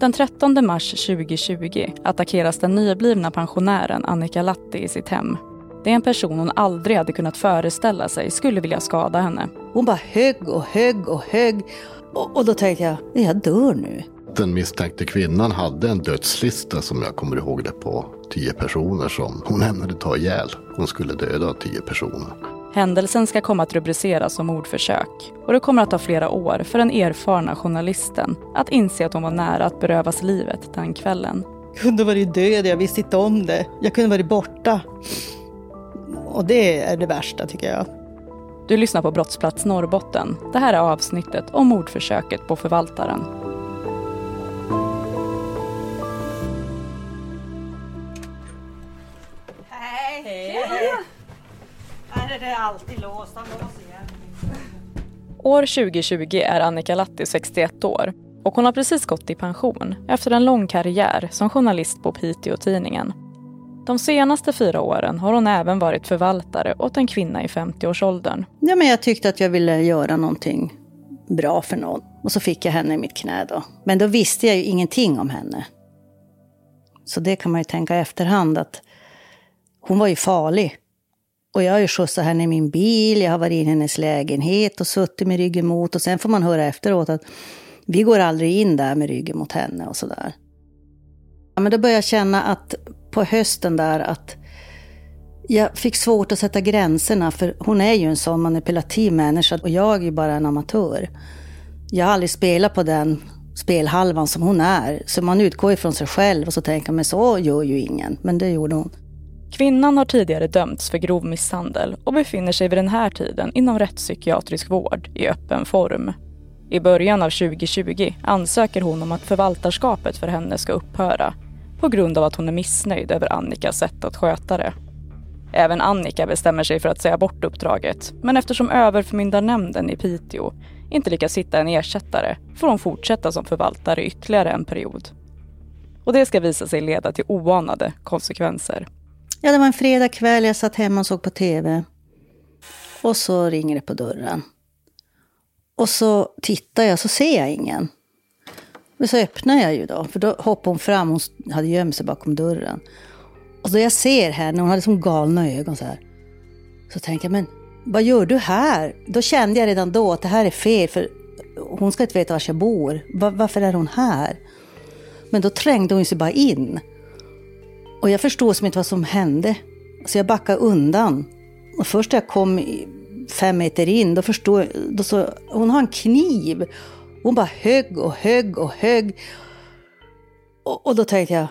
Den 13 mars 2020 attackeras den nyblivna pensionären Annika Latti i sitt hem. Det är en person hon aldrig hade kunnat föreställa sig skulle vilja skada henne. Hon bara högg och högg och högg. Och, och då tänkte jag, jag dör nu. Den misstänkte kvinnan hade en dödslista som jag kommer ihåg det på tio personer som hon ämnade ta ihjäl. Hon skulle döda tio personer. Händelsen ska komma att rubriceras som mordförsök och det kommer att ta flera år för den erfarna journalisten att inse att hon var nära att berövas livet den kvällen. Jag kunde varit död, jag visste inte om det. Jag kunde varit borta. Och det är det värsta tycker jag. Du lyssnar på Brottsplats Norrbotten. Det här är avsnittet om mordförsöket på förvaltaren. Är det alltid låst, han låser igen. År 2020 är Annika Latti 61 år och hon har precis gått i pension efter en lång karriär som journalist på Piteå-tidningen. De senaste fyra åren har hon även varit förvaltare åt en kvinna i 50-årsåldern. Ja, men jag tyckte att jag ville göra någonting bra för någon. Och så fick jag henne i mitt knä då. Men då visste jag ju ingenting om henne. Så det kan man ju tänka i efterhand att hon var ju farlig. Och jag har ju skjutsat henne i min bil, jag har varit i hennes lägenhet och suttit med ryggen mot. Och sen får man höra efteråt att vi går aldrig in där med ryggen mot henne och sådär. Ja, men då började jag känna att på hösten där att jag fick svårt att sätta gränserna för hon är ju en sån manipulativ människa och jag är ju bara en amatör. Jag har aldrig spelat på den spelhalvan som hon är. Så man utgår ifrån sig själv och så tänker man så gör ju ingen. Men det gjorde hon. Kvinnan har tidigare dömts för grov misshandel och befinner sig vid den här tiden inom rättspsykiatrisk vård i öppen form. I början av 2020 ansöker hon om att förvaltarskapet för henne ska upphöra på grund av att hon är missnöjd över Annikas sätt att sköta det. Även Annika bestämmer sig för att säga bort uppdraget men eftersom överförmyndarnämnden i Piteå inte lyckas hitta en ersättare får hon fortsätta som förvaltare ytterligare en period. Och det ska visa sig leda till oanade konsekvenser. Ja, det var en fredagkväll, jag satt hemma och såg på TV. Och så ringer det på dörren. Och så tittar jag, så ser jag ingen. Men så öppnar jag ju då, för då hoppade hon fram, hon hade gömt sig bakom dörren. Och då jag ser henne, hon hade som galna ögon så här. Så tänker jag, men vad gör du här? Då kände jag redan då att det här är fel, för hon ska inte veta var jag bor. Varför är hon här? Men då trängde hon sig bara in. Och jag förstod som inte vad som hände. Så jag backade undan. Och först när jag kom fem meter in, då förstod jag, då så, hon har en kniv. Hon bara högg och högg och högg. Och, och då tänkte jag,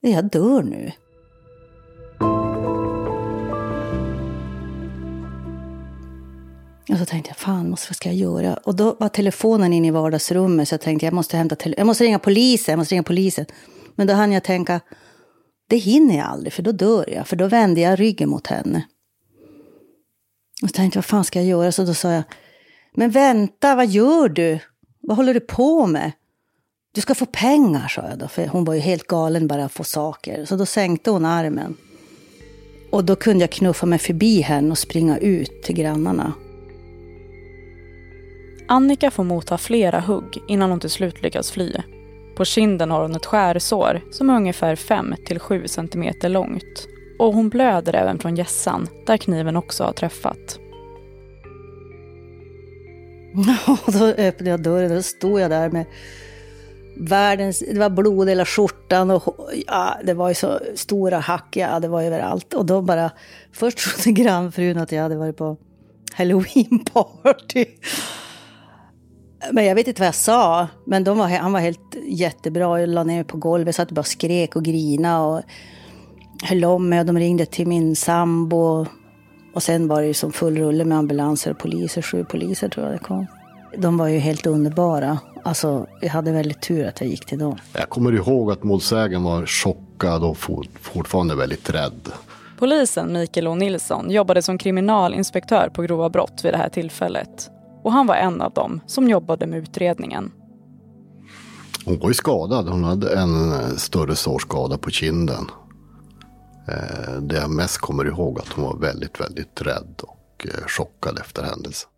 jag dör nu. Och så tänkte jag, fan, vad ska jag göra? Och då var telefonen inne i vardagsrummet, så jag tänkte, jag måste, hämta jag måste ringa polisen, jag måste ringa polisen. Men då hann jag tänka, det hinner jag aldrig, för då dör jag. För då vände jag ryggen mot henne. Och så tänkte jag, vad fan ska jag göra? Så då sa jag, men vänta, vad gör du? Vad håller du på med? Du ska få pengar, sa jag då. För hon var ju helt galen bara att få saker. Så då sänkte hon armen. Och då kunde jag knuffa mig förbi henne och springa ut till grannarna. Annika får motta flera hugg innan hon till slut lyckas fly. På kinden har hon ett skärsår som är ungefär 5-7 cm långt. Och hon blöder även från hjässan, där kniven också har träffat. Då öppnade jag dörren och då stod jag där med världens, det var blod i hela skjortan och ja, det var ju så stora hack, ja, det var överallt. Och då bara, först trodde grannfrun att jag hade varit på halloweenparty. Men jag vet inte vad jag sa. Men de var, han var helt jättebra. Jag la ner mig på golvet, satt och bara skrek och grina och höll om mig. Och de ringde till min sambo. Och sen var det ju som full rulle med ambulanser och poliser. Sju poliser tror jag det kom. De var ju helt underbara. Alltså, jag hade väldigt tur att jag gick till dem. Jag kommer ihåg att målsägaren var chockad och fortfarande väldigt rädd. Polisen Mikael O Nilsson jobbade som kriminalinspektör på grova brott vid det här tillfället. Och han var en av dem som jobbade med utredningen. Hon var ju skadad. Hon hade en större sårskada på kinden. Eh, det jag mest kommer ihåg att hon var väldigt, väldigt rädd och eh, chockad efter händelsen.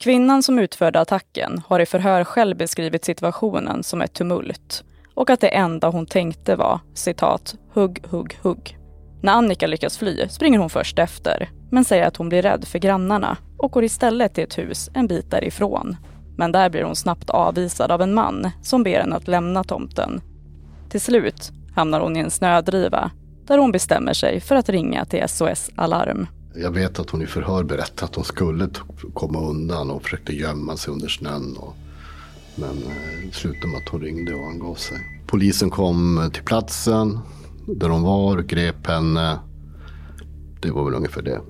Kvinnan som utförde attacken har i förhör själv beskrivit situationen som ett tumult och att det enda hon tänkte var citat, hugg, hugg, hugg. När Annika lyckas fly springer hon först efter, men säger att hon blir rädd för grannarna och går istället till ett hus en bit därifrån. Men där blir hon snabbt avvisad av en man som ber henne att lämna tomten. Till slut hamnar hon i en snödriva där hon bestämmer sig för att ringa till SOS Alarm. Jag vet att hon i förhör berättade att hon skulle komma undan och försökte gömma sig under snön. Och, men eh, det slutade med att hon ringde och angav sig. Polisen kom eh, till platsen där hon var, grep henne. Det var väl ungefär det.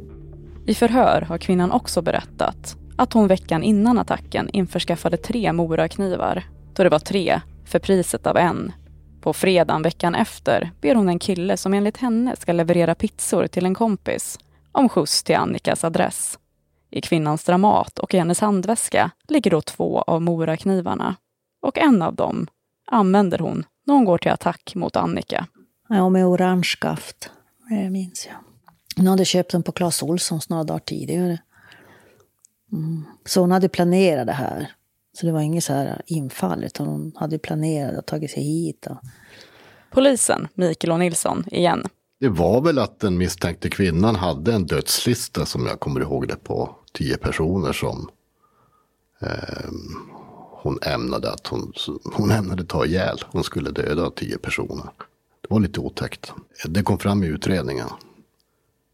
I förhör har kvinnan också berättat att hon veckan innan attacken införskaffade tre moraknivar. Då det var tre för priset av en. På fredagen veckan efter ber hon en kille som enligt henne ska leverera pizzor till en kompis om skjuts till Annikas adress. I kvinnans dramat och i hennes handväska ligger då två av moraknivarna. Och en av dem använder hon när hon går till attack mot Annika. Ja, med orange skaft. Det minns jag. Hon hade köpt den på Clas Ohlsons några dagar tidigare. Mm. Så hon hade planerat det här. Så det var inget så här infall, utan hon hade planerat att tagit sig hit. Och... Polisen, Mikael och Nilsson, igen. Det var väl att den misstänkte kvinnan hade en dödslista som jag kommer ihåg det på. Tio personer som eh, hon ämnade att hon, hon ämnade ta ihjäl. Hon skulle döda tio personer. Det var lite otäckt. Det kom fram i utredningen.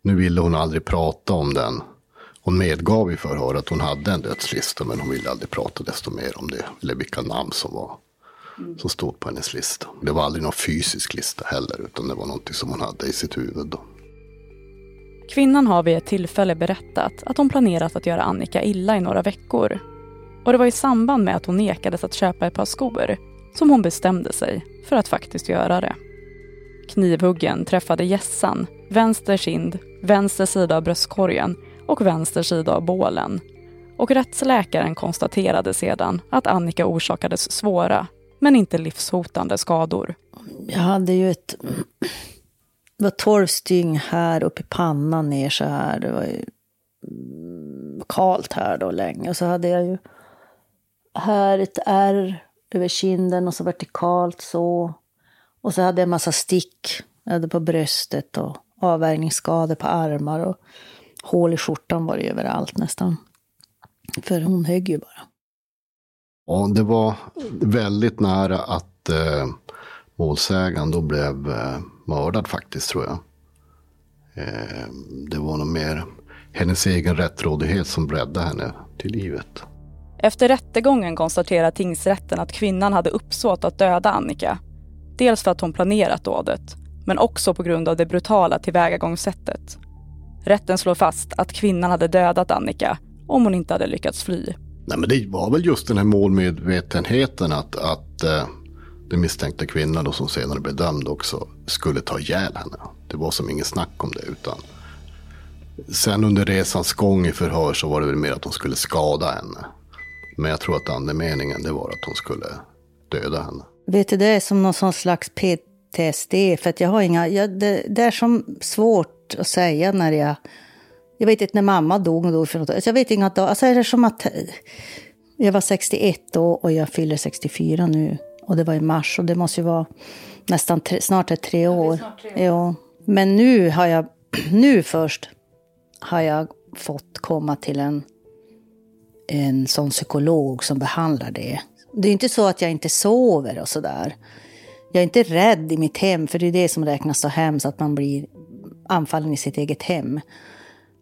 Nu ville hon aldrig prata om den. Hon medgav i förhör att hon hade en dödslista men hon ville aldrig prata desto mer om det. Eller vilka namn som var som stod på hennes lista. Det var aldrig någon fysisk lista heller utan det var något som hon hade i sitt huvud. Då. Kvinnan har vid ett tillfälle berättat att hon planerat att göra Annika illa i några veckor. Och det var i samband med att hon nekades att köpa ett par skor som hon bestämde sig för att faktiskt göra det. Knivhuggen träffade gässan, vänster kind, vänster sida av bröstkorgen och vänster sida av bålen. Och rättsläkaren konstaterade sedan att Annika orsakades svåra, men inte livshotande skador. Jag hade ju ett... Det var tolv stygn här upp i pannan ner så här. Det var ju kallt här då länge. Och så hade jag ju här ett ärr över kinden och så vertikalt så. Och så hade jag en massa stick. Jag hade på bröstet och avvärjningsskador på armar. Och hål i skjortan var det överallt nästan. För hon högg ju bara. Ja, det var väldigt nära att eh, målsägaren då blev eh, mördad faktiskt tror jag. Eh, det var nog mer hennes egen rättrådighet som räddade henne till livet. Efter rättegången konstaterar tingsrätten att kvinnan hade uppsåt att döda Annika. Dels för att hon planerat dådet, men också på grund av det brutala tillvägagångssättet. Rätten slår fast att kvinnan hade dödat Annika om hon inte hade lyckats fly. Nej, men det var väl just den här målmedvetenheten att, att eh, den misstänkta kvinnan då, som senare blev dömd också skulle ta ihjäl henne. Det var som ingen snack om det. utan Sen under resans gång i förhör så var det väl mer att hon skulle skada henne. Men jag tror att andemeningen det var att hon skulle döda henne. Vet du, det är som någon sån slags PTSD. För att jag har inga, jag, det, det, är som svårt att säga när jag... Jag vet inte när mamma dog och dog för något. Alltså jag vet inget, alltså är det som att... Jag var 61 då och jag fyller 64 nu. Och det var i mars och det måste ju vara nästan tre, snart är tre år. Tre år. Ja. Men nu har jag, nu först har jag fått komma till en en sån psykolog som behandlar det. Det är inte så att jag inte sover och sådär. Jag är inte rädd i mitt hem, för det är det som räknas så hemskt, att man blir anfallen i sitt eget hem.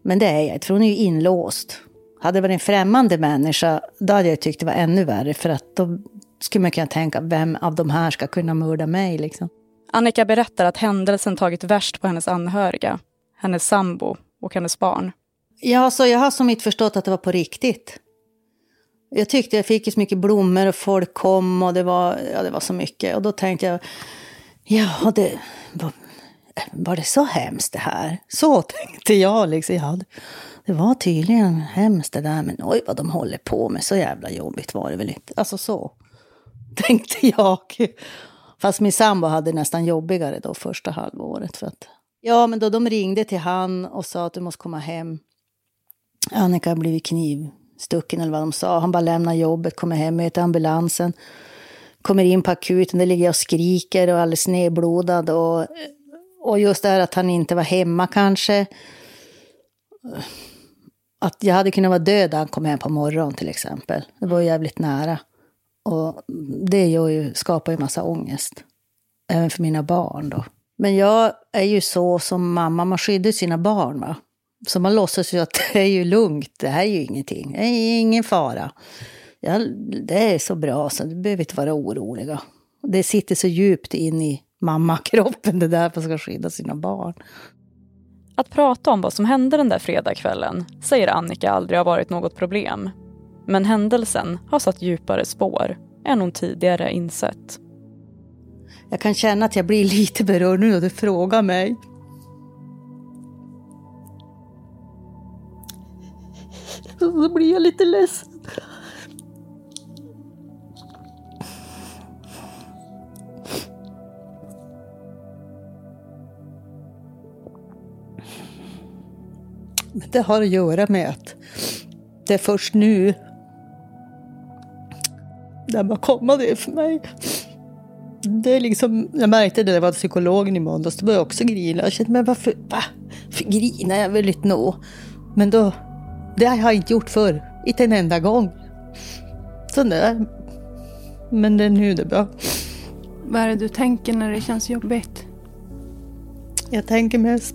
Men det är jag för hon är ju inlåst. Hade det varit en främmande människa, då hade jag tyckt det var ännu värre, för att då skulle man kunna tänka, vem av de här ska kunna mörda mig liksom? Annika berättar att händelsen tagit värst på hennes anhöriga, hennes sambo och hennes barn. Ja, så jag har som inte förstått att det var på riktigt. Jag tyckte jag fick så mycket blommor och folk kom och det var, ja, det var så mycket. Och då tänkte jag, ja, det var, var det så hemskt det här? Så tänkte jag. Liksom. Ja, det var tydligen hemskt det där, men oj vad de håller på med. Så jävla jobbigt var det väl inte. Alltså så tänkte jag. Fast min sambo hade nästan jobbigare då första halvåret. För att, ja, men då de ringde till han och sa att du måste komma hem. Annika har blivit kniv stucken eller vad de sa. Han bara lämnar jobbet, kommer hem, möter ambulansen. Kommer in på akuten, där ligger jag och skriker och är alldeles nedblodad. Och, och just det här att han inte var hemma kanske. Att jag hade kunnat vara död när han kom hem på morgonen till exempel. Det var jävligt nära. Och det gör ju, skapar ju massa ångest. Även för mina barn då. Men jag är ju så som mamma, man skyddar sina barn. Va? Så man låtsas ju att det är ju lugnt, det här är ju ingenting, det är ingen fara. Ja, det är så bra så du behöver inte vara oroliga. Det sitter så djupt in i mammakroppen det där för att ska skydda sina barn. Att prata om vad som hände den där fredagskvällen säger Annika aldrig har varit något problem. Men händelsen har satt djupare spår än hon tidigare insett. Jag kan känna att jag blir lite berörd nu när du frågar mig. Så blir jag lite ledsen. Men det har att göra med att det är först nu det bara komma det för mig. Det är liksom, jag märkte det när jag var psykologen i måndags, då började jag också grina. Jag kände, men varför, va? För grinar jag vill inte nå. Men då, det har jag inte gjort förr. Inte en enda gång. Så där. Men det är nu det är bra. Vad är det du tänker när det känns jobbigt? Jag tänker mest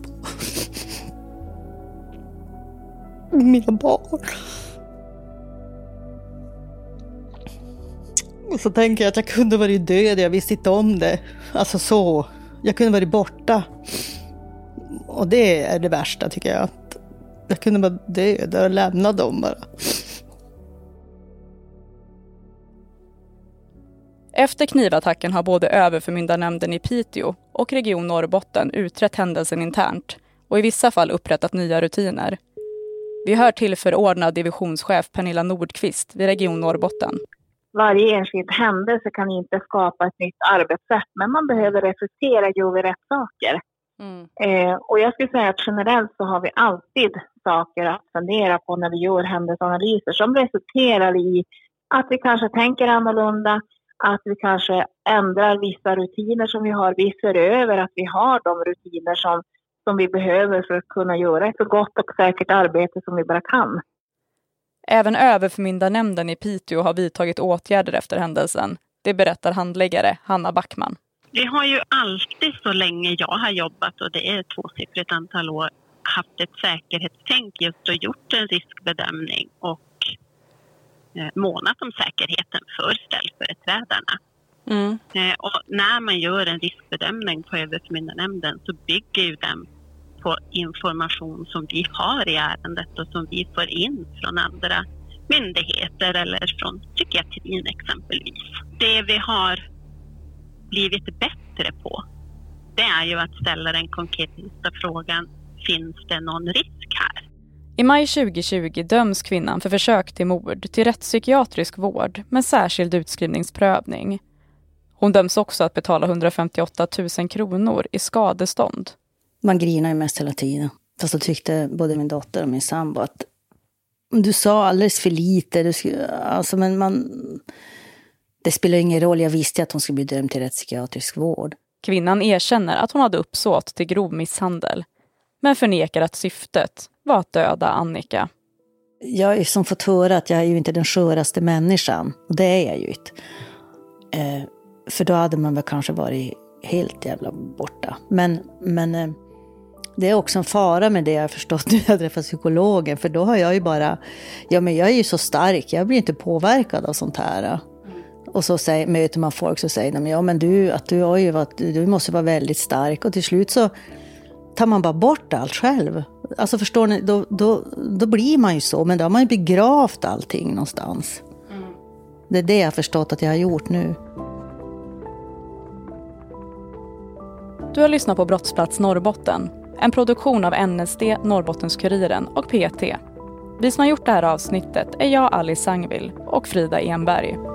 på mina barn. Och så tänker jag att jag kunde varit död, jag visste inte om det. Alltså så. Jag kunde varit borta. Och det är det värsta tycker jag. Jag kunde vara död och lämna dem bara. Efter knivattacken har både överförmyndarnämnden i Piteå och Region Norrbotten utrett händelsen internt och i vissa fall upprättat nya rutiner. Vi hör till förordnad divisionschef Pernilla Nordqvist vid Region Norrbotten varje enskild händelse kan inte skapa ett nytt arbetssätt, men man behöver reflektera, gör vi rätt saker? Mm. Eh, och jag skulle säga att generellt så har vi alltid saker att fundera på när vi gör händelseanalyser som resulterar i att vi kanske tänker annorlunda, att vi kanske ändrar vissa rutiner som vi har. Vi ser över att vi har de rutiner som, som vi behöver för att kunna göra ett så gott och säkert arbete som vi bara kan. Även överförmyndarnämnden i Piteå har vidtagit åtgärder efter händelsen. Det berättar handläggare Hanna Backman. Vi har ju alltid så länge jag har jobbat och det är tvåsiffrigt antal år haft ett säkerhetstänk just och gjort en riskbedömning och eh, månat om säkerheten för ställföreträdarna. Mm. Eh, och när man gör en riskbedömning på överförmyndarnämnden så bygger ju den på information som vi har i ärendet och som vi får in från andra myndigheter eller från psykiatrin exempelvis. Det vi har blivit bättre på, det är ju att ställa den konkreta frågan, finns det någon risk här? I maj 2020 döms kvinnan för försök till mord till rättspsykiatrisk vård med särskild utskrivningsprövning. Hon döms också att betala 158 000 kronor i skadestånd. Man grinar ju mest hela tiden. Fast då tyckte både min dotter och min sambo att du sa alldeles för lite. Du skulle, alltså, men man, det spelar ingen roll. Jag visste att hon skulle bli dömd till rättspsykiatrisk vård. Kvinnan erkänner att hon hade uppsåt till grov misshandel men förnekar att syftet var att döda Annika. Jag har som fått höra att jag är ju inte den sköraste människan. Och det är jag ju inte. Eh, för då hade man väl kanske varit helt jävla borta. Men, men eh, det är också en fara med det jag har förstått nu när jag träffar psykologen. För då har jag ju bara, ja men jag är ju så stark, jag blir inte påverkad av sånt här. Och så säger, möter man folk som säger de, ja men du, att du, har ju varit, du måste vara väldigt stark. Och till slut så tar man bara bort allt själv. Alltså förstår ni, då, då, då blir man ju så, men då har man ju begravt allting någonstans. Mm. Det är det jag har förstått att jag har gjort nu. Du har lyssnat på Brottsplats Norrbotten en produktion av NSD, Norrbottenskuriren och PT. Vi som har gjort det här avsnittet är jag, Alice Sangvill och Frida Enberg.